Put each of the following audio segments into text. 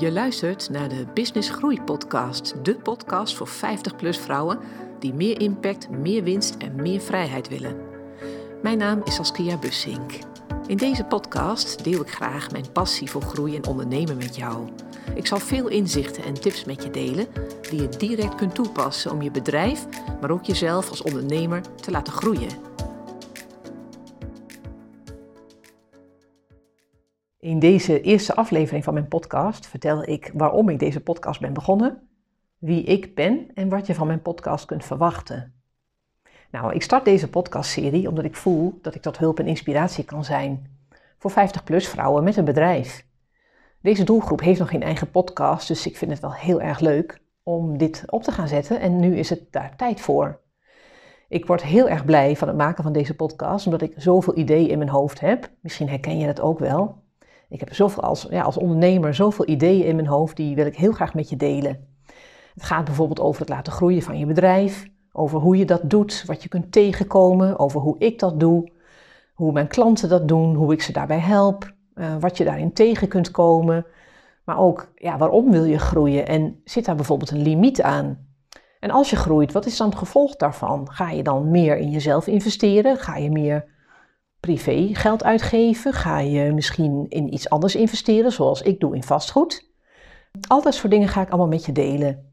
Je luistert naar de Business Groei Podcast, de podcast voor 50-plus vrouwen die meer impact, meer winst en meer vrijheid willen. Mijn naam is Saskia Bussink. In deze podcast deel ik graag mijn passie voor groei en ondernemen met jou. Ik zal veel inzichten en tips met je delen die je direct kunt toepassen om je bedrijf, maar ook jezelf als ondernemer te laten groeien. In deze eerste aflevering van mijn podcast vertel ik waarom ik deze podcast ben begonnen, wie ik ben en wat je van mijn podcast kunt verwachten. Nou, ik start deze podcastserie omdat ik voel dat ik tot hulp en inspiratie kan zijn voor 50-plus vrouwen met een bedrijf. Deze doelgroep heeft nog geen eigen podcast, dus ik vind het wel heel erg leuk om dit op te gaan zetten en nu is het daar tijd voor. Ik word heel erg blij van het maken van deze podcast, omdat ik zoveel ideeën in mijn hoofd heb. Misschien herken je dat ook wel. Ik heb zoveel als, ja, als ondernemer zoveel ideeën in mijn hoofd, die wil ik heel graag met je delen. Het gaat bijvoorbeeld over het laten groeien van je bedrijf, over hoe je dat doet, wat je kunt tegenkomen, over hoe ik dat doe, hoe mijn klanten dat doen, hoe ik ze daarbij help, uh, wat je daarin tegen kunt komen. Maar ook, ja, waarom wil je groeien en zit daar bijvoorbeeld een limiet aan? En als je groeit, wat is dan het gevolg daarvan? Ga je dan meer in jezelf investeren? Ga je meer privé geld uitgeven? Ga je misschien in iets anders investeren, zoals ik doe in vastgoed? Al dat soort dingen ga ik allemaal met je delen.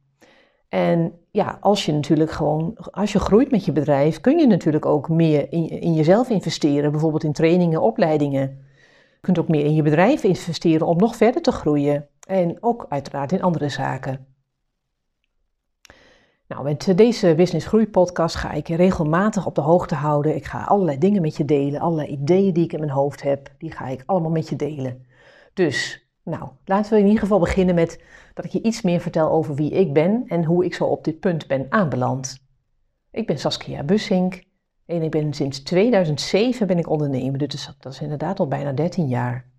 En ja, als je natuurlijk gewoon, als je groeit met je bedrijf, kun je natuurlijk ook meer in, in jezelf investeren, bijvoorbeeld in trainingen, opleidingen. Je kunt ook meer in je bedrijf investeren om nog verder te groeien. En ook uiteraard in andere zaken. Nou, met deze Business Groei podcast ga ik je regelmatig op de hoogte houden. Ik ga allerlei dingen met je delen, allerlei ideeën die ik in mijn hoofd heb, die ga ik allemaal met je delen. Dus, nou, laten we in ieder geval beginnen met dat ik je iets meer vertel over wie ik ben en hoe ik zo op dit punt ben aanbeland. Ik ben Saskia Bussink en ik ben sinds 2007 ben ik ondernemer, dus dat is inderdaad al bijna 13 jaar.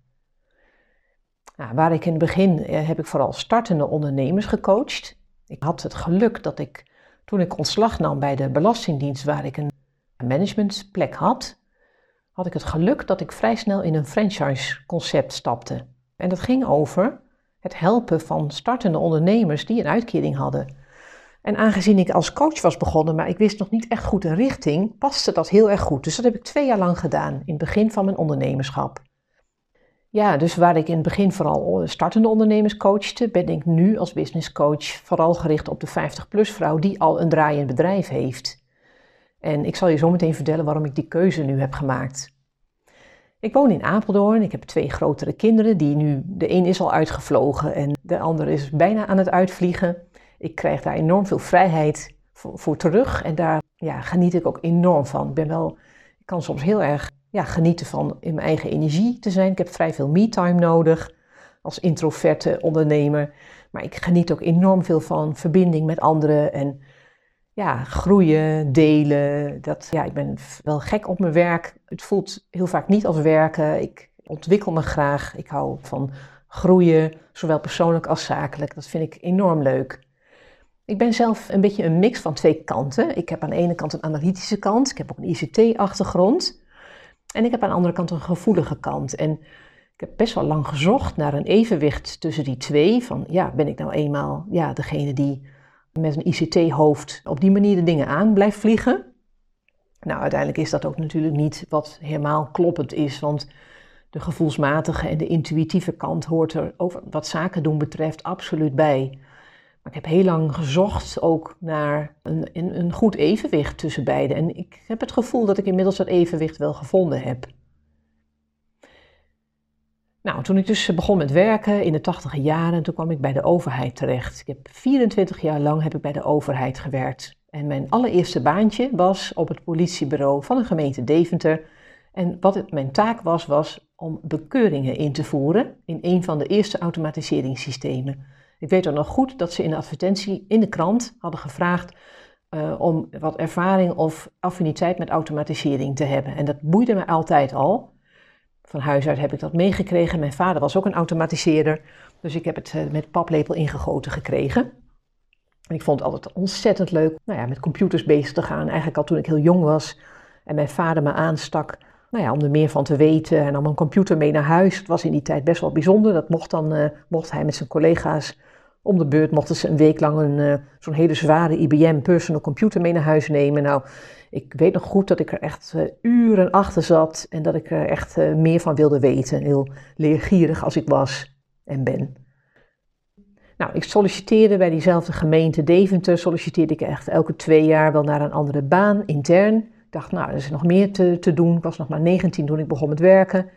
Nou, waar ik in het begin eh, heb ik vooral startende ondernemers gecoacht. Ik had het geluk dat ik toen ik ontslag nam bij de Belastingdienst, waar ik een managementplek had, had ik het geluk dat ik vrij snel in een franchise-concept stapte. En dat ging over het helpen van startende ondernemers die een uitkering hadden. En aangezien ik als coach was begonnen, maar ik wist nog niet echt goed een richting, paste dat heel erg goed. Dus dat heb ik twee jaar lang gedaan, in het begin van mijn ondernemerschap. Ja, dus waar ik in het begin vooral startende ondernemers coachte, ben ik nu als business coach vooral gericht op de 50-plus vrouw die al een draaiend bedrijf heeft. En ik zal je zo meteen vertellen waarom ik die keuze nu heb gemaakt. Ik woon in Apeldoorn. Ik heb twee grotere kinderen. Die nu, de een is al uitgevlogen en de andere is bijna aan het uitvliegen. Ik krijg daar enorm veel vrijheid voor, voor terug. En daar ja, geniet ik ook enorm van. Ik ben wel, ik kan soms heel erg ja, genieten van in mijn eigen energie te zijn. Ik heb vrij veel me-time nodig als introverte ondernemer. Maar ik geniet ook enorm veel van verbinding met anderen en ja, groeien, delen. Dat, ja, ik ben wel gek op mijn werk. Het voelt heel vaak niet als werken. Ik ontwikkel me graag. Ik hou van groeien, zowel persoonlijk als zakelijk. Dat vind ik enorm leuk. Ik ben zelf een beetje een mix van twee kanten. Ik heb aan de ene kant een analytische kant. Ik heb ook een ICT-achtergrond. En ik heb aan de andere kant een gevoelige kant. En ik heb best wel lang gezocht naar een evenwicht tussen die twee. Van ja, ben ik nou eenmaal ja, degene die met een ICT-hoofd op die manier de dingen aan blijft vliegen? Nou, uiteindelijk is dat ook natuurlijk niet wat helemaal kloppend is. Want de gevoelsmatige en de intuïtieve kant hoort er over wat zaken doen betreft absoluut bij. Ik heb heel lang gezocht ook naar een, een, een goed evenwicht tussen beiden. En ik heb het gevoel dat ik inmiddels dat evenwicht wel gevonden heb. Nou, toen ik dus begon met werken in de tachtige jaren, toen kwam ik bij de overheid terecht. Ik heb 24 jaar lang heb ik bij de overheid gewerkt. En mijn allereerste baantje was op het politiebureau van de gemeente Deventer. En wat mijn taak was, was om bekeuringen in te voeren in een van de eerste automatiseringssystemen. Ik weet ook nog goed dat ze in de advertentie in de krant hadden gevraagd uh, om wat ervaring of affiniteit met automatisering te hebben. En dat boeide me altijd al. Van huis uit heb ik dat meegekregen. Mijn vader was ook een automatiseerder, dus ik heb het uh, met paplepel ingegoten gekregen. En ik vond het altijd ontzettend leuk nou ja, met computers bezig te gaan. Eigenlijk al toen ik heel jong was en mijn vader me aanstak nou ja, om er meer van te weten en nam een computer mee naar huis. Het was in die tijd best wel bijzonder. Dat mocht dan, uh, mocht hij met zijn collega's om de beurt, mochten ze een week lang een, uh, zo'n hele zware IBM personal computer mee naar huis nemen. Nou, ik weet nog goed dat ik er echt uh, uren achter zat en dat ik er echt meer van wilde weten. Heel leergierig als ik was en ben. Nou, ik solliciteerde bij diezelfde gemeente Deventer, solliciteerde ik echt elke twee jaar wel naar een andere baan, intern. Ik dacht, nou, er is nog meer te, te doen. Ik was nog maar 19 toen ik begon met werken.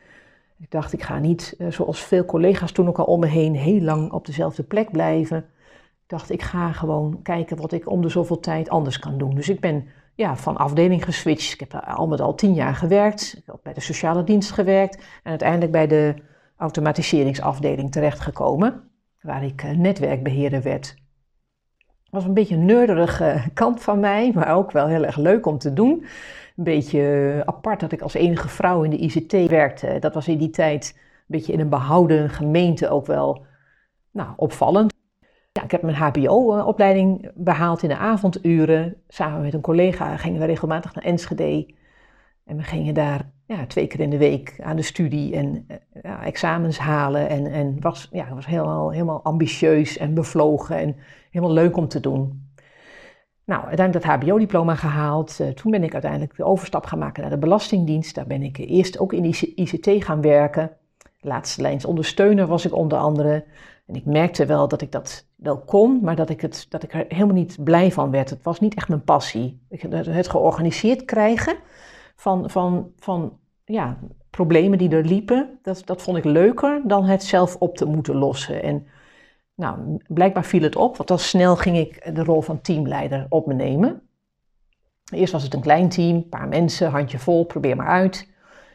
Ik dacht, ik ga niet, eh, zoals veel collega's toen ook al om me heen, heel lang op dezelfde plek blijven. Ik dacht, ik ga gewoon kijken wat ik om de zoveel tijd anders kan doen. Dus ik ben ja, van afdeling geswitcht. Ik heb al met al tien jaar gewerkt. Ik heb bij de sociale dienst gewerkt. En uiteindelijk bij de automatiseringsafdeling terechtgekomen waar ik eh, netwerkbeheerder werd. Het was een beetje een nerderige kant van mij, maar ook wel heel erg leuk om te doen. Een beetje eh, apart dat ik als enige vrouw in de ICT werkte. Dat was in die tijd een beetje in een behouden gemeente ook wel nou, opvallend. Ja, ik heb mijn HBO-opleiding behaald in de avonduren. Samen met een collega gingen we regelmatig naar Enschede. En we gingen daar ja, twee keer in de week aan de studie en eh, ja, examens halen. En, en was, ja, was helemaal, helemaal ambitieus en bevlogen en helemaal leuk om te doen. Nou, uiteindelijk dat HBO-diploma gehaald. Uh, toen ben ik uiteindelijk de overstap gaan maken naar de Belastingdienst. Daar ben ik eerst ook in ICT gaan werken. Laatste lijns ondersteuner was ik onder andere. En ik merkte wel dat ik dat wel kon, maar dat ik, het, dat ik er helemaal niet blij van werd. Het was niet echt mijn passie. Het georganiseerd krijgen van, van, van ja, problemen die er liepen, dat, dat vond ik leuker dan het zelf op te moeten lossen. En nou, blijkbaar viel het op, want al snel ging ik de rol van teamleider op me nemen. Eerst was het een klein team, een paar mensen, handje vol, probeer maar uit.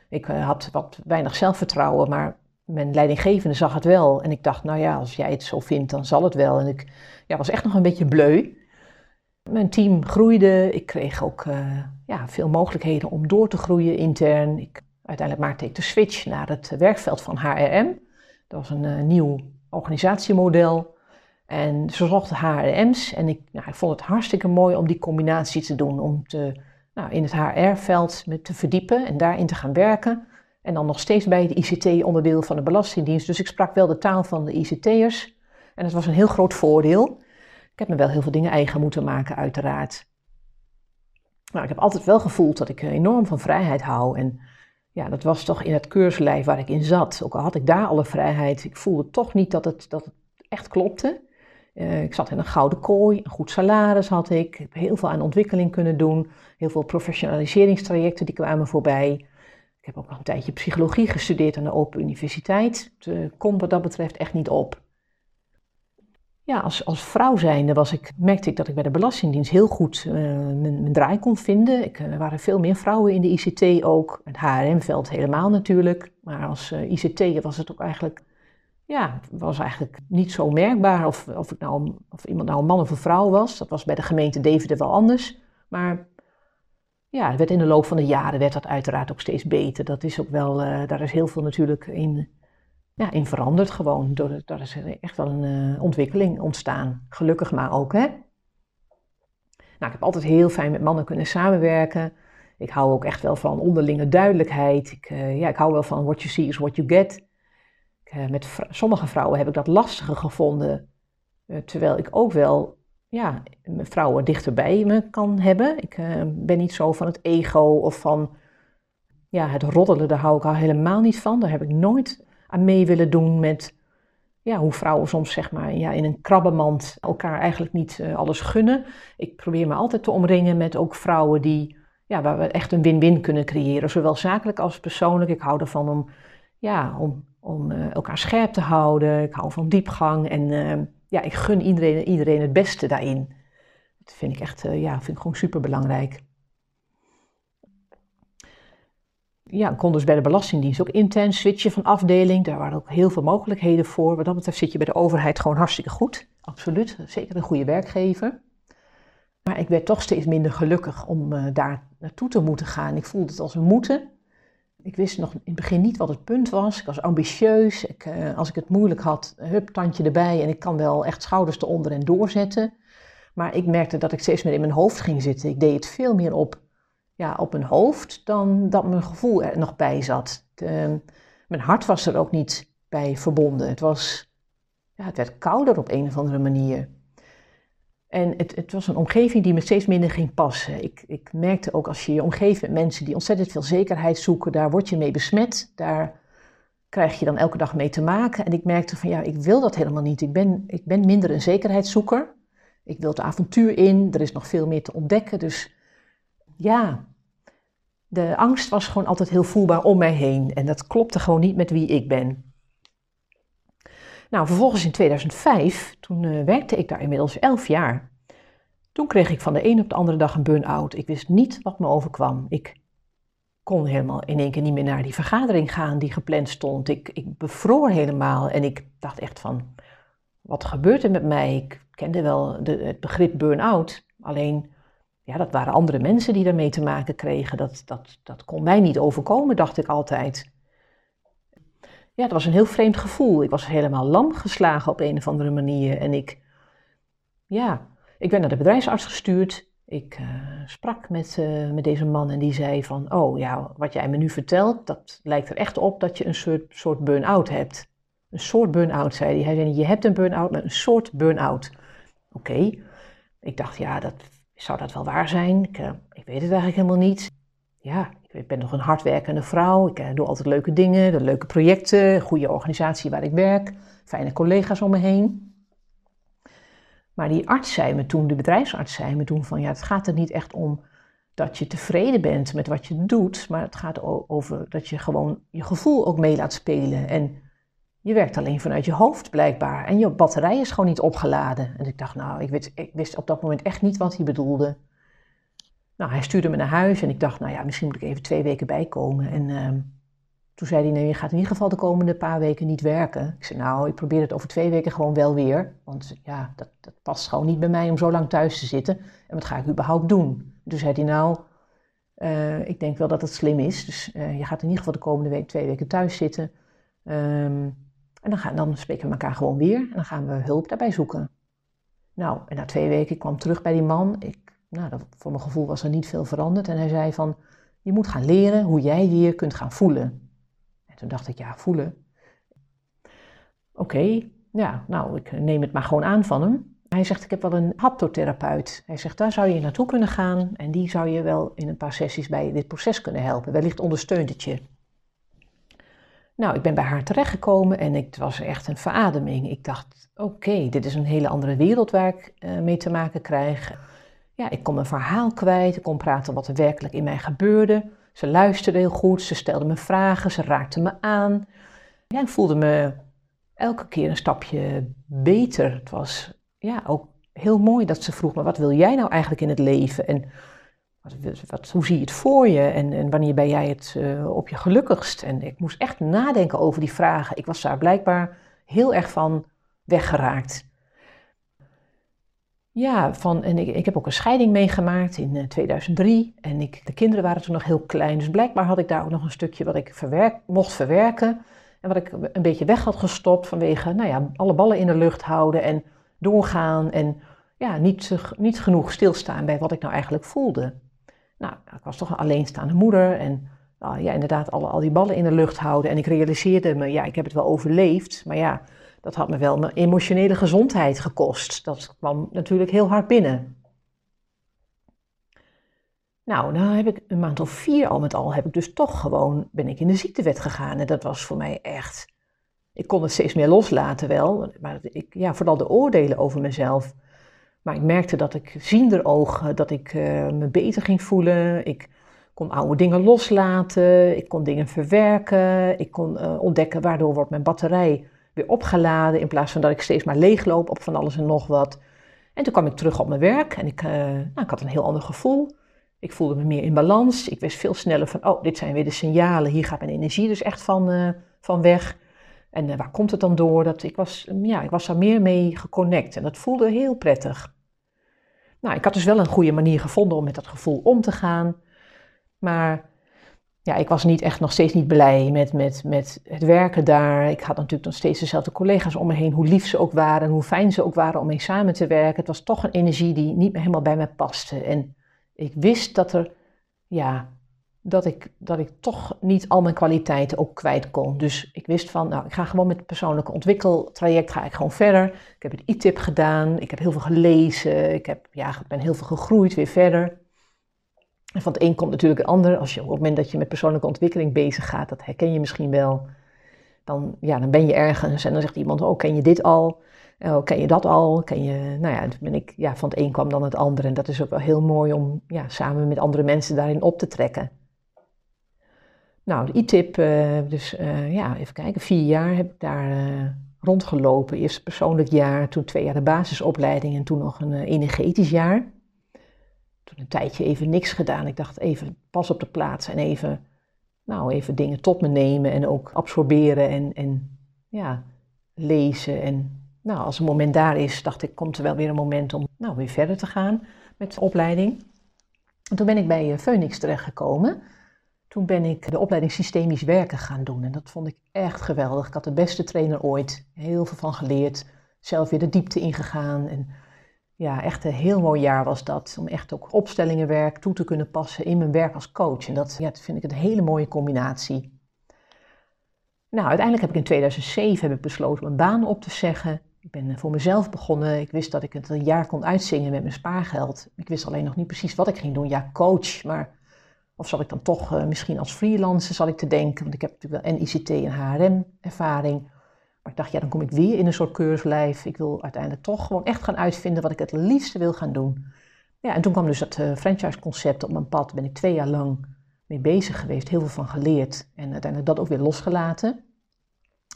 Ik uh, had wat weinig zelfvertrouwen, maar mijn leidinggevende zag het wel. En ik dacht, nou ja, als jij het zo vindt, dan zal het wel. En ik ja, was echt nog een beetje bleu. Mijn team groeide. Ik kreeg ook uh, ja, veel mogelijkheden om door te groeien intern. Ik, uiteindelijk maakte ik de switch naar het werkveld van HRM. Dat was een uh, nieuw organisatiemodel. En ze zochten HRM's en ik, nou, ik vond het hartstikke mooi om die combinatie te doen. Om te, nou, in het HR-veld te verdiepen en daarin te gaan werken. En dan nog steeds bij het ICT-onderdeel van de Belastingdienst. Dus ik sprak wel de taal van de ICT'ers. En dat was een heel groot voordeel. Ik heb me wel heel veel dingen eigen moeten maken, uiteraard. Maar ik heb altijd wel gevoeld dat ik enorm van vrijheid hou. En ja, dat was toch in het keurslijf waar ik in zat. Ook al had ik daar alle vrijheid, ik voelde toch niet dat het, dat echt klopte. Uh, ik zat in een gouden kooi, een goed salaris had ik. Ik heb heel veel aan ontwikkeling kunnen doen. Heel veel professionaliseringstrajecten die kwamen voorbij. Ik heb ook nog een tijdje psychologie gestudeerd aan de Open Universiteit. Het uh, komt wat dat betreft echt niet op. Ja, als, als vrouw zijnde was ik, merkte ik dat ik bij de Belastingdienst heel goed uh, mijn, mijn, draai kon vinden. Ik, er waren veel meer vrouwen in de ICT ook. Het HRM-veld helemaal natuurlijk. Maar als uh, ICT was het ook eigenlijk, ja, was eigenlijk niet zo merkbaar of, of, ik nou, of iemand nou een man of een vrouw was. Dat was bij de gemeente Deventer wel anders. Maar ja, werd in de loop van de jaren werd dat uiteraard ook steeds beter. Dat is ook wel, daar is heel veel natuurlijk in ja, in veranderd gewoon. Door, daar is echt wel een uh, ontwikkeling ontstaan. Gelukkig maar ook, hè. Nou, ik heb altijd heel fijn met mannen kunnen samenwerken. Ik hou ook echt wel van onderlinge duidelijkheid. Ik, uh, ja, ik hou wel van what you see is what you get. Ik, uh, met sommige vrouwen heb ik dat lastiger gevonden. terwijl ik ook wel ja, vrouwen dichterbij me kan hebben. Ik ben niet zo van het ego of van ja, het roddelen. Daar hou ik al helemaal niet van. Daar heb ik nooit aan mee willen doen met ja, hoe vrouwen soms zeg maar, ja, in een krabbenmand elkaar eigenlijk niet uh, alles gunnen. Ik probeer me altijd te omringen met ook vrouwen die, ja, waar we echt een win-win kunnen creëren, zowel zakelijk als persoonlijk. Ik hou ervan om, ja, om, om uh, elkaar scherp te houden. Ik hou van diepgang en uh, ja, ik gun iedereen, iedereen het beste daarin. Dat vind ik echt, ja, vind ik gewoon super belangrijk. Ja, kon dus bij de Belastingdienst ook intern switchen van afdeling. Daar waren ook heel veel mogelijkheden voor. Wat dat betreft zit je bij de overheid gewoon hartstikke goed. Absoluut, zeker een goede werkgever. Maar ik werd toch steeds minder gelukkig om uh, daar naartoe te moeten gaan. Ik voelde het als een moeten. Ik wist nog in het begin niet wat het punt was. Ik was ambitieus. Ik, uh, als ik het moeilijk had, hup, tandje erbij. En ik kan wel echt schouders eronder en doorzetten. Maar ik merkte dat ik steeds meer in mijn hoofd ging zitten. Ik deed het veel meer op ja, op mijn hoofd dan dat mijn gevoel er nog bij zat. Mijn hart was er ook niet bij verbonden. Het, was, ja, het werd kouder op een of andere manier. En het, het, was een omgeving die me steeds minder ging passen. Ik, ik merkte ook als je je omgeeft met mensen die ontzettend veel zekerheid zoeken, daar word je mee besmet. Daar krijg je dan elke dag mee te maken. En ik merkte van ja, ik wil dat helemaal niet. Ik ben, ik ben minder een zekerheidszoeker. Ik wil het avontuur in. Er is nog veel meer te ontdekken. Dus ja, de angst was gewoon altijd heel voelbaar om mij heen. En dat klopte gewoon niet met wie ik ben. Nou, vervolgens in 2005, toen uh, werkte ik daar inmiddels 11 jaar. Toen kreeg ik van de een op de andere dag een burn-out. Ik wist niet wat me overkwam. Ik kon helemaal in één keer niet meer naar die vergadering gaan die gepland stond. Ik, ik bevroor helemaal en ik dacht echt van, wat gebeurt er met mij? Ik kende wel de, het begrip burn-out, alleen ja, dat waren andere mensen die daarmee te maken kregen. Dat, dat, dat kon mij niet overkomen, dacht ik altijd. Ja, het was een heel vreemd gevoel. Ik was helemaal lam geslagen op een of andere manier. En ik, ja, ik ben naar de bedrijfsarts gestuurd. Ik uh, sprak met, uh, met deze man en die zei van, oh ja, wat jij me nu vertelt, dat lijkt er echt op dat je een soort, soort burn-out hebt. Een soort burn-out, zei hij. Hij zei, je hebt een burn-out, maar een soort burn-out. Oké. Ik dacht, ja, dat, zou dat wel waar zijn? Ik, uh, ik weet het eigenlijk helemaal niet. Ja, ik ben nog een hardwerkende vrouw. Ik doe altijd leuke dingen, leuke projecten, goede organisatie waar ik werk, fijne collega's om me heen. Maar die arts zei me toen, de bedrijfsarts zei me toen van ja, het gaat er niet echt om dat je tevreden bent met wat je doet, maar het gaat over dat je gewoon je gevoel ook mee laat spelen. En je werkt alleen vanuit je hoofd blijkbaar en je batterij is gewoon niet opgeladen. En ik dacht, nou, ik wist, ik wist op dat moment echt niet wat hij bedoelde. Nou, hij stuurde me naar huis en ik dacht, nou ja, misschien moet ik even twee weken bijkomen. En uh, toen zei hij, nee, je gaat in ieder geval de komende paar weken niet werken. Ik zei, nou, ik probeer het over twee weken gewoon wel weer. Want ja, dat, dat past gewoon niet bij mij om zo lang thuis te zitten. En wat ga ik überhaupt doen? Toen zei hij, nou, uh, ik denk wel dat het slim is. Dus uh, je gaat in ieder geval de komende week twee weken thuis zitten. Um, en dan, gaan, dan spreken we elkaar gewoon weer. En dan gaan we hulp daarbij zoeken. Nou, en na twee weken ik kwam terug bij die man. Ik, nou, dat, voor mijn gevoel was er niet veel veranderd. En hij zei van, je moet gaan leren hoe jij weer kunt gaan voelen. Toen dacht ik, ja, voelen. Oké, ja, nou, ik neem het maar gewoon aan van hem. Hij zegt, ik heb wel een haptotherapeut. Hij zegt, daar zou je naartoe kunnen gaan en die zou je wel in een paar sessies bij dit proces kunnen helpen. Wellicht ondersteunt het je. Nou, ik ben bij haar terechtgekomen en het was echt een verademing. Ik dacht, oké, dit is een hele andere wereld waar ik uh, mee te maken krijg. Ja, ik kon mijn verhaal kwijt, ik kon praten wat er werkelijk in mij gebeurde. Ze luisterde heel goed, ze stelde me vragen, ze raakte me aan. Ja, ik voelde me elke keer een stapje beter. Het was ja, ook heel mooi dat ze vroeg me, wat wil jij nou eigenlijk in het leven? En hoe zie je het voor je? En, en wanneer ben jij het uh, op je gelukkigst? En ik moest echt nadenken over die vragen. Ik was daar blijkbaar heel erg van weggeraakt. Ja, van, en ik, ik heb ook een scheiding meegemaakt in 2003 eh, en ik, de kinderen waren toen nog heel klein. Dus blijkbaar had ik daar ook nog een stukje wat ik verwerk, mocht verwerken. En wat ik een beetje weg had gestopt vanwege nou ja, alle ballen in de lucht houden en doorgaan. En ja, niet, niet genoeg stilstaan bij wat ik nou eigenlijk voelde. Nou, ik was toch een alleenstaande moeder en nou, ja, inderdaad alle, al die ballen in de lucht houden. En ik realiseerde me, ja, ik heb het wel overleefd, maar ja, dat had me wel mijn emotionele gezondheid gekost. Dat kwam natuurlijk heel hard binnen. Nou, nou heb ik een maand of vier al met al, heb ik dus toch gewoon, ben ik in de ziektewet gegaan. En dat was voor mij echt, ik kon het steeds meer loslaten wel, maar ik, ja, vooral de oordelen over mezelf. Maar ik merkte dat ik ziender ogen, dat ik uh, me beter ging voelen. Ik kon oude dingen loslaten, ik kon dingen verwerken, ik kon uh, ontdekken waardoor wordt mijn batterij weer opgeladen in plaats van dat ik steeds maar leegloop op van alles en nog wat. En toen kwam ik terug op mijn werk en ik, nou, ik had een heel ander gevoel. Ik voelde me meer in balans. Ik wist veel sneller van, oh, dit zijn weer de signalen. Hier gaat mijn energie dus echt van, van weg. En waar komt het dan door? Dat ik, was, ja, ik was daar meer mee geconnect en dat voelde heel prettig. Nou, ik had dus wel een goede manier gevonden om met dat gevoel om te gaan. Maar ja, ik was niet echt nog steeds niet blij met, met, met het werken daar. Ik had natuurlijk nog steeds dezelfde collega's om me heen, hoe lief ze ook waren en hoe fijn ze ook waren om mee samen te werken. Het was toch een energie die niet helemaal bij mij paste. En ik wist dat er ja, dat ik, dat ik toch niet al mijn kwaliteiten ook kwijt kon. Dus ik wist van, nou, ik ga gewoon met het persoonlijke ontwikkeltraject ga ik gewoon verder. Ik heb het e-tip gedaan, ik heb heel veel gelezen, ik heb, ja, ben heel veel gegroeid weer verder. En van het een komt natuurlijk het ander. Als je op het moment dat je met persoonlijke ontwikkeling bezig gaat, dat herken je misschien wel. Dan, ja, dan ben je ergens en dan zegt iemand, oh, ken je dit al? Oh, ken je dat al? Ken je, nou ja, ben ik, ja, van het een kwam dan het ander. En dat is ook wel heel mooi om ja, samen met andere mensen daarin op te trekken. Nou, de e-tip, uh, dus uh, ja, even kijken, vier jaar heb ik daar uh, rondgelopen. Eerst persoonlijk jaar, toen twee jaar de basisopleiding en toen nog een energetisch jaar. Toen een tijdje even niks gedaan. Ik dacht even pas op de plaats en even, nou, even dingen tot me nemen en ook absorberen en, en ja, lezen. En nou, als een moment daar is, dacht ik, komt er wel weer een moment om nou, weer verder te gaan met de opleiding. En toen ben ik bij Phoenix terechtgekomen. Toen ben ik de opleiding systemisch werken gaan doen en dat vond ik echt geweldig. Ik had de beste trainer ooit, heel veel van geleerd, zelf weer de diepte ingegaan. En ja, echt een heel mooi jaar was dat, om echt ook opstellingenwerk toe te kunnen passen in mijn werk als coach. En dat, ja, dat vind ik een hele mooie combinatie. Nou, uiteindelijk heb ik in 2007 heb ik besloten om een baan op te zeggen. Ik ben voor mezelf begonnen. Ik wist dat ik het een jaar kon uitzingen met mijn spaargeld. Ik wist alleen nog niet precies wat ik ging doen. Ja, coach, maar of zal ik dan toch uh, misschien als freelancer, zal ik te denken, want ik heb natuurlijk wel NICT en HRM-ervaring. Maar ik dacht, ja, dan kom ik weer in een soort keurslijf. Ik wil uiteindelijk toch gewoon echt gaan uitvinden wat ik het liefste wil gaan doen. Ja, en toen kwam dus dat uh, franchise-concept op mijn pad. Daar ben ik twee jaar lang mee bezig geweest, heel veel van geleerd. En uiteindelijk dat ook weer losgelaten.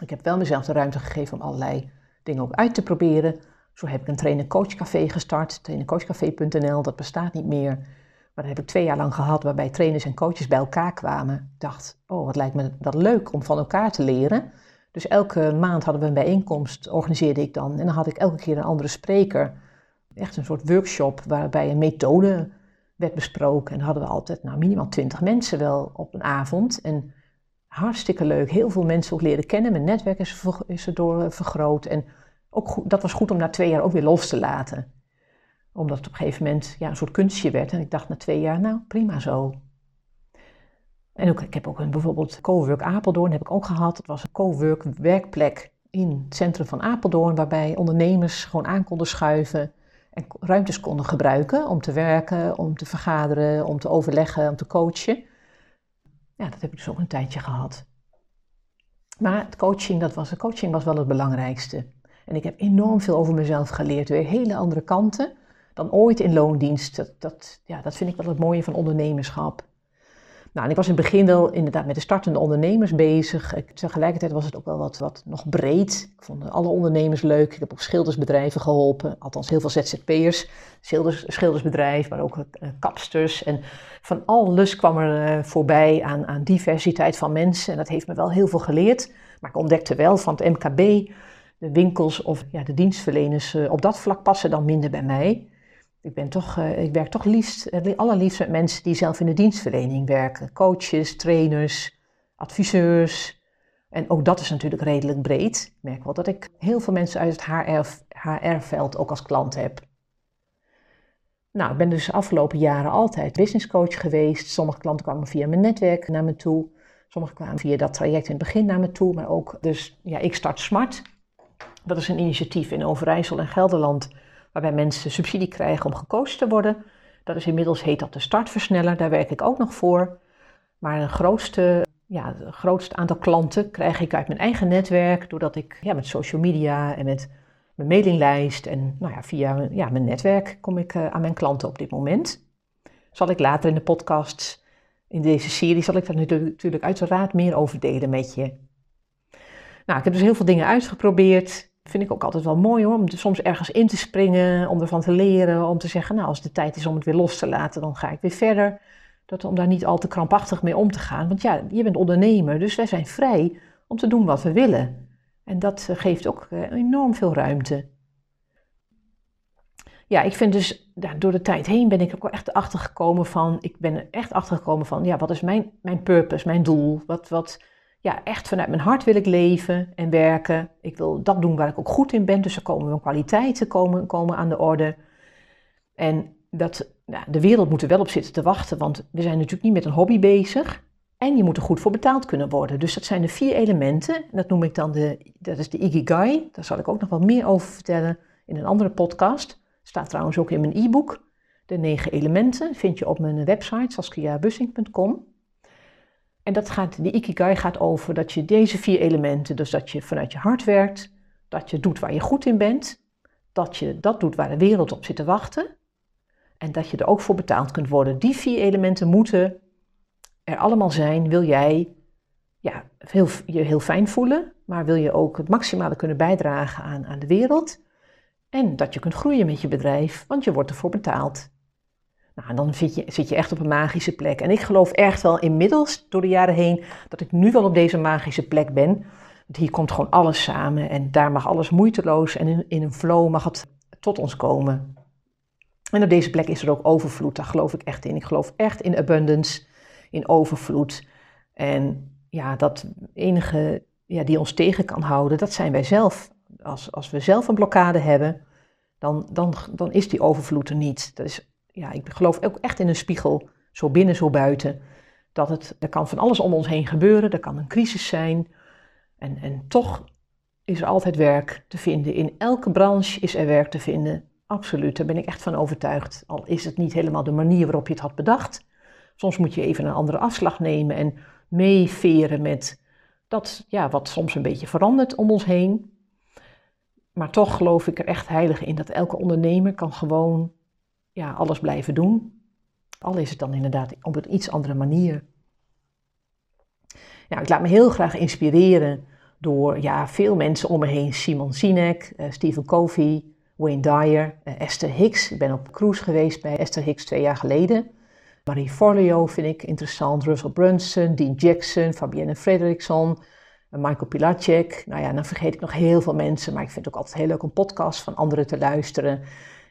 Ik heb wel mezelf de ruimte gegeven om allerlei dingen ook uit te proberen. Zo heb ik een trainer-coachcafé gestart, trainercoachcafé.nl, dat bestaat niet meer. Maar dat heb ik twee jaar lang gehad, waarbij trainers en coaches bij elkaar kwamen. Ik dacht, oh, wat lijkt me dat leuk om van elkaar te leren. Dus elke maand hadden we een bijeenkomst, organiseerde ik dan. En dan had ik elke keer een andere spreker. Echt een soort workshop waarbij een methode werd besproken. En dan hadden we altijd nou, minimaal twintig mensen wel op een avond. En hartstikke leuk. Heel veel mensen ook leren kennen. Mijn netwerk is, is erdoor vergroot. En ook dat was goed om na twee jaar ook weer los te laten omdat het op een gegeven moment ja, een soort kunstje werd. En ik dacht na twee jaar, nou prima zo. En ook, ik heb ook een, bijvoorbeeld Cowork Apeldoorn heb ik ook gehad. Dat was een Cowork werkplek in het centrum van Apeldoorn, waarbij ondernemers gewoon aan konden schuiven en ruimtes konden gebruiken om te werken, om te vergaderen, om te overleggen, om te coachen. Ja, dat heb ik dus ook een tijdje gehad. Maar het coaching, dat was, coaching was wel het belangrijkste. En ik heb enorm veel over mezelf geleerd, weer hele andere kanten dan ooit in loondienst. Dat, dat, ja, dat vind ik wel het mooie van ondernemerschap. Nou, en ik was in het begin wel inderdaad met de startende ondernemers bezig. Ik, tegelijkertijd was het ook wel wat, wat nog breed. Ik vond alle ondernemers leuk. Ik heb ook schildersbedrijven geholpen. Althans, heel veel ZZP'ers. Schilders, schildersbedrijf, maar ook uh, kapsters. En van alles kwam er uh, voorbij aan, aan diversiteit van mensen. En dat heeft me wel heel veel geleerd. Maar ik ontdekte wel van het MKB, de winkels of ja, de dienstverleners uh, op dat vlak passen dan minder bij mij. Ik, ben toch, uh, ik werk toch liefst, allerliefst met mensen die zelf in de dienstverlening werken. Coaches, trainers, adviseurs. En ook dat is natuurlijk redelijk breed. Ik merk wel dat ik heel veel mensen uit het HR-veld ook als klant heb. Nou, ik ben dus de afgelopen jaren altijd businesscoach geweest. Sommige klanten kwamen via mijn netwerk naar me toe. Sommige kwamen via dat traject in het begin naar me toe. Maar ook, dus ja, ik start Smart. Dat is een initiatief in Overijssel en Gelderland waarbij mensen subsidie krijgen om gecoacht te worden. Dat is inmiddels heet dat de startversneller, daar werk ik ook nog voor. Maar het grootste, ja, het grootste aantal klanten krijg ik uit mijn eigen netwerk, doordat ik ja, met social media en met mijn mailinglijst en nou ja, via ja, mijn netwerk kom ik uh, aan mijn klanten op dit moment. Zal ik later in de podcast, in deze serie, zal ik daar natuurlijk uiteraard meer over delen met je. Nou, ik heb dus heel veel dingen uitgeprobeerd vind ik ook altijd wel mooi hoor, om soms ergens in te springen, om ervan te leren, om te zeggen, nou als de tijd is om het weer los te laten, dan ga ik weer verder. Dat, om daar niet al te krampachtig mee om te gaan. Want ja, je bent ondernemer, dus wij zijn vrij om te doen wat we willen. En dat eh, geeft ook eh, enorm veel ruimte. Ja, ik vind dus, door de tijd heen ben ik ook echt achtergekomen van, ik ben echt achtergekomen van, ja, wat is mijn, mijn purpose, mijn doel? Wat, wat, ja, echt vanuit mijn hart wil ik leven en werken. Ik wil dat doen waar ik ook goed in ben. Dus er komen mijn kwaliteiten komen, komen aan de orde. En dat de wereld moet er wel op zitten te wachten, want we zijn natuurlijk niet met een hobby bezig. En je moet er goed voor betaald kunnen worden. Dus dat zijn de vier elementen. Dat noem ik dan de, dat is de Ikigai. Daar zal ik ook nog wat meer over vertellen in een andere podcast. Staat trouwens ook in mijn e-book. De negen elementen vind je op mijn website saskiabussing.com. En dat gaat, de Ikigai gaat over dat je deze vier elementen, dus dat je vanuit je hart werkt, dat je doet waar je goed in bent, dat je dat doet waar de wereld op zit te wachten en dat je er ook voor betaald kunt worden. Die vier elementen moeten er allemaal zijn, wil jij ja, heel, je heel fijn voelen, maar wil je ook het maximale kunnen bijdragen aan, aan de wereld. En dat je kunt groeien met je bedrijf, want je wordt ervoor betaald. Nou, dan zit je, zit je echt op een magische plek. En ik geloof echt wel inmiddels door de jaren heen dat ik nu wel op deze magische plek ben. Want hier komt gewoon alles samen en daar mag alles moeiteloos en in, in een flow mag het tot ons komen. En op deze plek is er ook overvloed, daar geloof ik echt in. Ik geloof echt in abundance, in overvloed. En ja, dat enige ja, die ons tegen kan houden, dat zijn wij zelf. Als, als we zelf een blokkade hebben, dan, dan, dan is die overvloed er niet. Dat is, ja, ik geloof ook echt in een spiegel, zo binnen, zo buiten. Dat het, er kan van alles om ons heen gebeuren, er kan een crisis zijn. En, en toch is er altijd werk te vinden. In elke branche is er werk te vinden. Absoluut, daar ben ik echt van overtuigd. Al is het niet helemaal de manier waarop je het had bedacht. Soms moet je even een andere afslag nemen en meeveren met dat ja, wat soms een beetje verandert om ons heen. Maar toch geloof ik er echt heilig in dat elke ondernemer kan gewoon ja, alles blijven doen. Al is het dan inderdaad op een iets andere manier. Nou, ik laat me heel graag inspireren door ja, veel mensen om me heen. Simon Sinek, uh, Stephen Covey, Wayne Dyer, uh, Esther Hicks. Ik ben op cruise geweest bij Esther Hicks twee jaar geleden. Marie Forleo vind ik interessant, Russell Brunson, Dean Jackson, Fabienne Frederickson, eh, Michael Pilacek. Nou ja, dan vergeet ik nog heel veel mensen, maar ik vind het ook altijd heel leuk om podcasts van anderen te luisteren.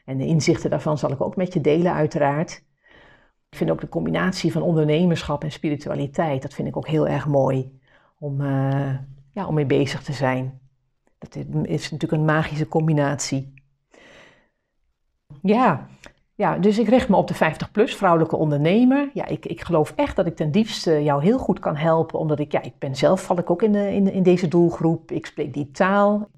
En de inzichten daarvan zal ik ook met je delen, uiteraard. Ik vind ook de combinatie van ondernemerschap en spiritualiteit, dat vind ik ook heel erg mooi om, uh, ja, om mee bezig te zijn. Dat is natuurlijk een magische combinatie. Ja, ja, dus ik richt me op de 50-plus vrouwelijke ondernemer. Ja, ik, ik geloof echt dat ik ten diepste jou heel goed kan helpen, omdat ik, ja, ik ben zelf, val ik ook in, de, in, in deze doelgroep. Ik spreek die taal.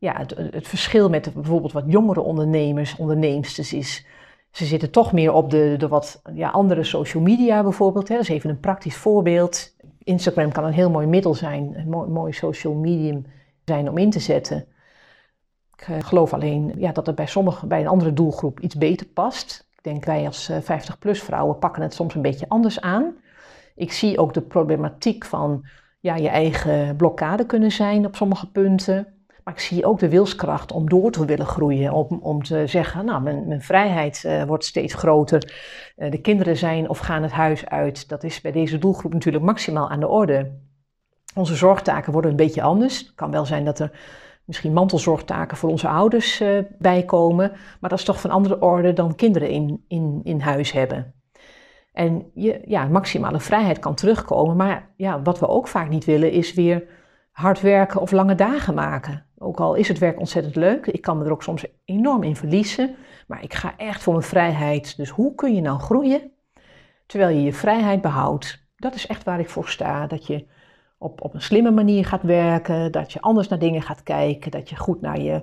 Ja, het, het verschil met bijvoorbeeld wat jongere ondernemers, onderneemsters is, ze zitten toch meer op de, de wat ja, andere social media bijvoorbeeld. Hè. Dat is even een praktisch voorbeeld. Instagram kan een heel mooi middel zijn, een mooi, mooi social medium zijn om in te zetten. Ik eh, geloof alleen ja, dat het bij sommigen, bij een andere doelgroep iets beter past. Ik denk wij als 50-plus eh, vrouwen pakken het soms een beetje anders aan. Ik zie ook de problematiek van ja, je eigen blokkade kunnen zijn op sommige punten. Maar ik zie ook de wilskracht om door te willen groeien. Om, om te zeggen, nou, mijn, mijn vrijheid uh, wordt steeds groter. Uh, de kinderen zijn of gaan het huis uit. Dat is bij deze doelgroep natuurlijk maximaal aan de orde. Onze zorgtaken worden een beetje anders. Het kan wel zijn dat er misschien mantelzorgtaken voor onze ouders uh, bijkomen. Maar dat is toch van andere orde dan kinderen in, in, in huis hebben. En je, ja, maximale vrijheid kan terugkomen. Maar ja, wat we ook vaak niet willen is weer hard werken of lange dagen maken. Ook al is het werk ontzettend leuk, ik kan me er ook soms enorm in verliezen. Maar ik ga echt voor mijn vrijheid. Dus hoe kun je nou groeien terwijl je je vrijheid behoudt? Dat is echt waar ik voor sta. Dat je op, op een slimme manier gaat werken, dat je anders naar dingen gaat kijken, dat je goed naar je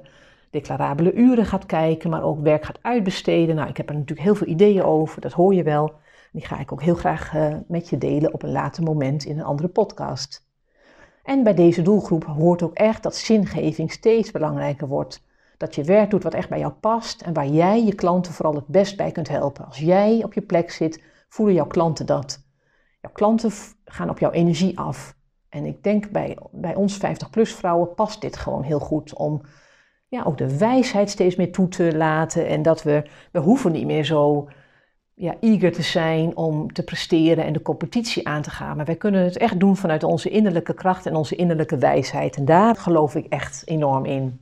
declarabele uren gaat kijken, maar ook werk gaat uitbesteden. Nou, ik heb er natuurlijk heel veel ideeën over, dat hoor je wel. Die ga ik ook heel graag uh, met je delen op een later moment in een andere podcast. En bij deze doelgroep hoort ook echt dat zingeving steeds belangrijker wordt. Dat je werk doet wat echt bij jou past en waar jij je klanten vooral het best bij kunt helpen. Als jij op je plek zit, voelen jouw klanten dat. Jouw klanten gaan op jouw energie af. En ik denk bij, bij ons 50-plus vrouwen past dit gewoon heel goed om ja, ook de wijsheid steeds meer toe te laten. En dat we, we hoeven niet meer zo ja, eager te zijn om te presteren en de competitie aan te gaan. Maar wij kunnen het echt doen vanuit onze innerlijke kracht en onze innerlijke wijsheid. En daar geloof ik echt enorm in.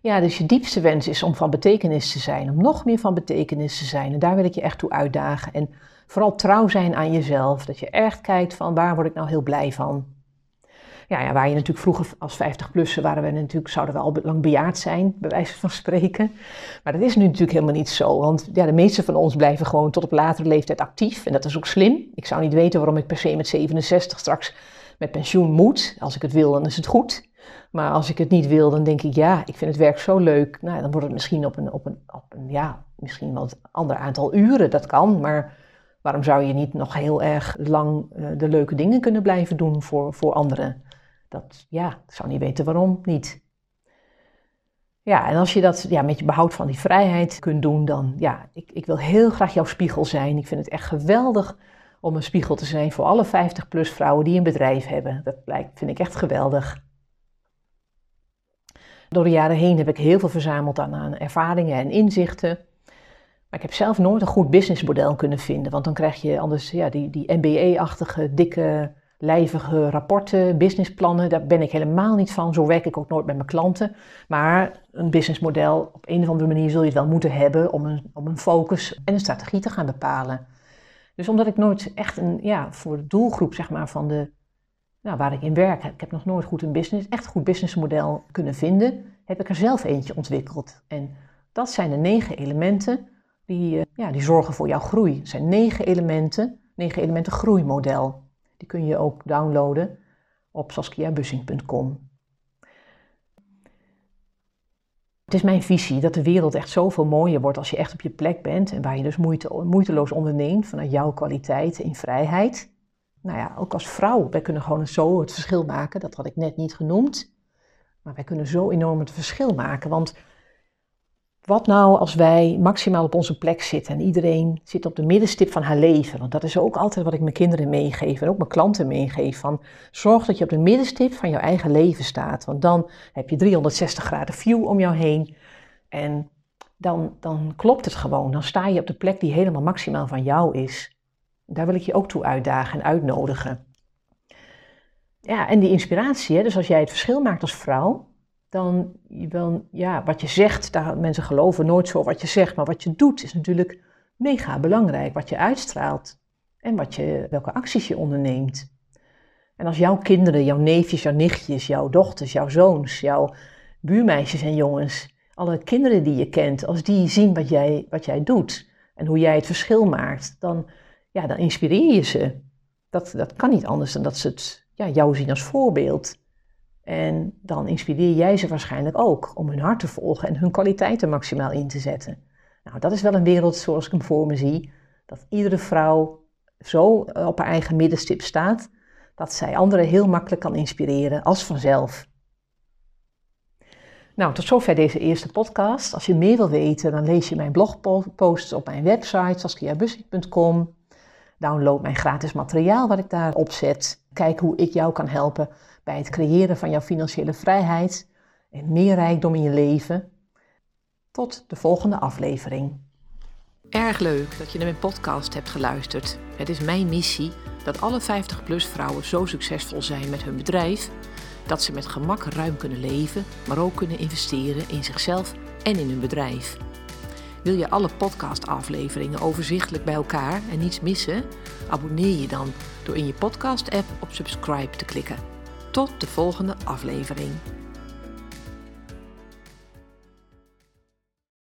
Ja, dus je diepste wens is om van betekenis te zijn, om nog meer van betekenis te zijn. En daar wil ik je echt toe uitdagen. En vooral trouw zijn aan jezelf. Dat je echt kijkt van waar word ik nou heel blij van. Ja, ja, waar je natuurlijk vroeger als 50-plussen waren we natuurlijk, zouden we al lang bejaard zijn, bij wijze van spreken. Maar dat is nu natuurlijk helemaal niet zo. Want ja, de meeste van ons blijven gewoon tot op latere leeftijd actief. En dat is ook slim. Ik zou niet weten waarom ik per se met 67 straks met pensioen moet. Als ik het wil, dan is het goed. Maar als ik het niet wil, dan denk ik, ja, ik vind het werk zo leuk. Nou, dan wordt het misschien op een, op een, op een ja, misschien wat ander aantal uren. Dat kan, maar waarom zou je niet nog heel erg lang uh, de leuke dingen kunnen blijven doen voor, voor anderen? Dat, ja, ik zou niet weten waarom niet. Ja, en als je dat ja, met je behoud van die vrijheid kunt doen, dan ja, ik, ik wil heel graag jouw spiegel zijn. Ik vind het echt geweldig om een spiegel te zijn voor alle 50-plus vrouwen die een bedrijf hebben. Dat blijkt, vind ik echt geweldig. Door de jaren heen heb ik heel veel verzameld aan, aan ervaringen en inzichten. Maar ik heb zelf nooit een goed businessmodel kunnen vinden. Want dan krijg je anders ja, die, die MBA-achtige, dikke, lijvige rapporten, businessplannen. Daar ben ik helemaal niet van. Zo werk ik ook nooit met mijn klanten. Maar een businessmodel, op een of andere manier zul je het wel moeten hebben om een, om een focus en een strategie te gaan bepalen. Dus omdat ik nooit echt een, ja, voor de doelgroep zeg maar, van de, nou, waar ik in werk, ik heb nog nooit goed een business, echt goed businessmodel kunnen vinden, heb ik er zelf eentje ontwikkeld. En dat zijn de negen elementen die, eh, ja, die zorgen voor jouw groei. Het zijn negen elementen, negen elementen groeimodel. Die kun je ook downloaden op saskiabussing.com. Het is mijn visie dat de wereld echt zoveel mooier wordt als je echt op je plek bent en waar je dus moeite, moeiteloos onderneemt vanuit jouw kwaliteit in vrijheid. Nou ja, ook als vrouw, wij kunnen gewoon zo het verschil maken, dat had ik net niet genoemd. Maar wij kunnen zo enorm het verschil maken, want wat nou als wij maximaal op onze plek zitten en iedereen zit op de middenstip van haar leven? Want dat is ook altijd wat ik mijn kinderen meegeef en ook mijn klanten meegeef. Van zorg dat je op de middenstip van jouw eigen leven staat. Want dan heb je 360 graden view om jou heen. En dan, dan klopt het gewoon. Dan sta je op de plek die helemaal maximaal van jou is. Daar wil ik je ook toe uitdagen en uitnodigen. Ja, en die inspiratie, hè? dus als jij het verschil maakt als vrouw, dan, ja, wat je zegt, daar, mensen geloven nooit zo wat je zegt, maar wat je doet is natuurlijk mega belangrijk. Wat je uitstraalt en wat je, welke acties je onderneemt. En als jouw kinderen, jouw neefjes, jouw nichtjes, jouw dochters, jouw zoons, jouw buurmeisjes en jongens, alle kinderen die je kent, als die zien wat jij, wat jij doet en hoe jij het verschil maakt, dan, ja, dan inspireer je ze. Dat, dat kan niet anders dan dat ze het, ja, jou zien als voorbeeld. En dan inspireer jij ze waarschijnlijk ook om hun hart te volgen en hun kwaliteiten maximaal in te zetten. Nou, dat is wel een wereld zoals ik hem voor me zie. Dat iedere vrouw zo op haar eigen middenstip staat, dat zij anderen heel makkelijk kan inspireren als vanzelf. Nou, tot zover deze eerste podcast. Als je meer wil weten, dan lees je mijn blogposts op mijn website saskiabussing.com. Download mijn gratis materiaal wat ik daar opzet. Kijk hoe ik jou kan helpen bij het creëren van jouw financiële vrijheid en meer rijkdom in je leven. Tot de volgende aflevering. Erg leuk dat je naar mijn podcast hebt geluisterd. Het is mijn missie dat alle 50-plus vrouwen zo succesvol zijn met hun bedrijf dat ze met gemak ruim kunnen leven, maar ook kunnen investeren in zichzelf en in hun bedrijf. Wil je alle podcastafleveringen overzichtelijk bij elkaar en niets missen? Abonneer je dan door in je podcast-app op subscribe te klikken. Tot de volgende aflevering.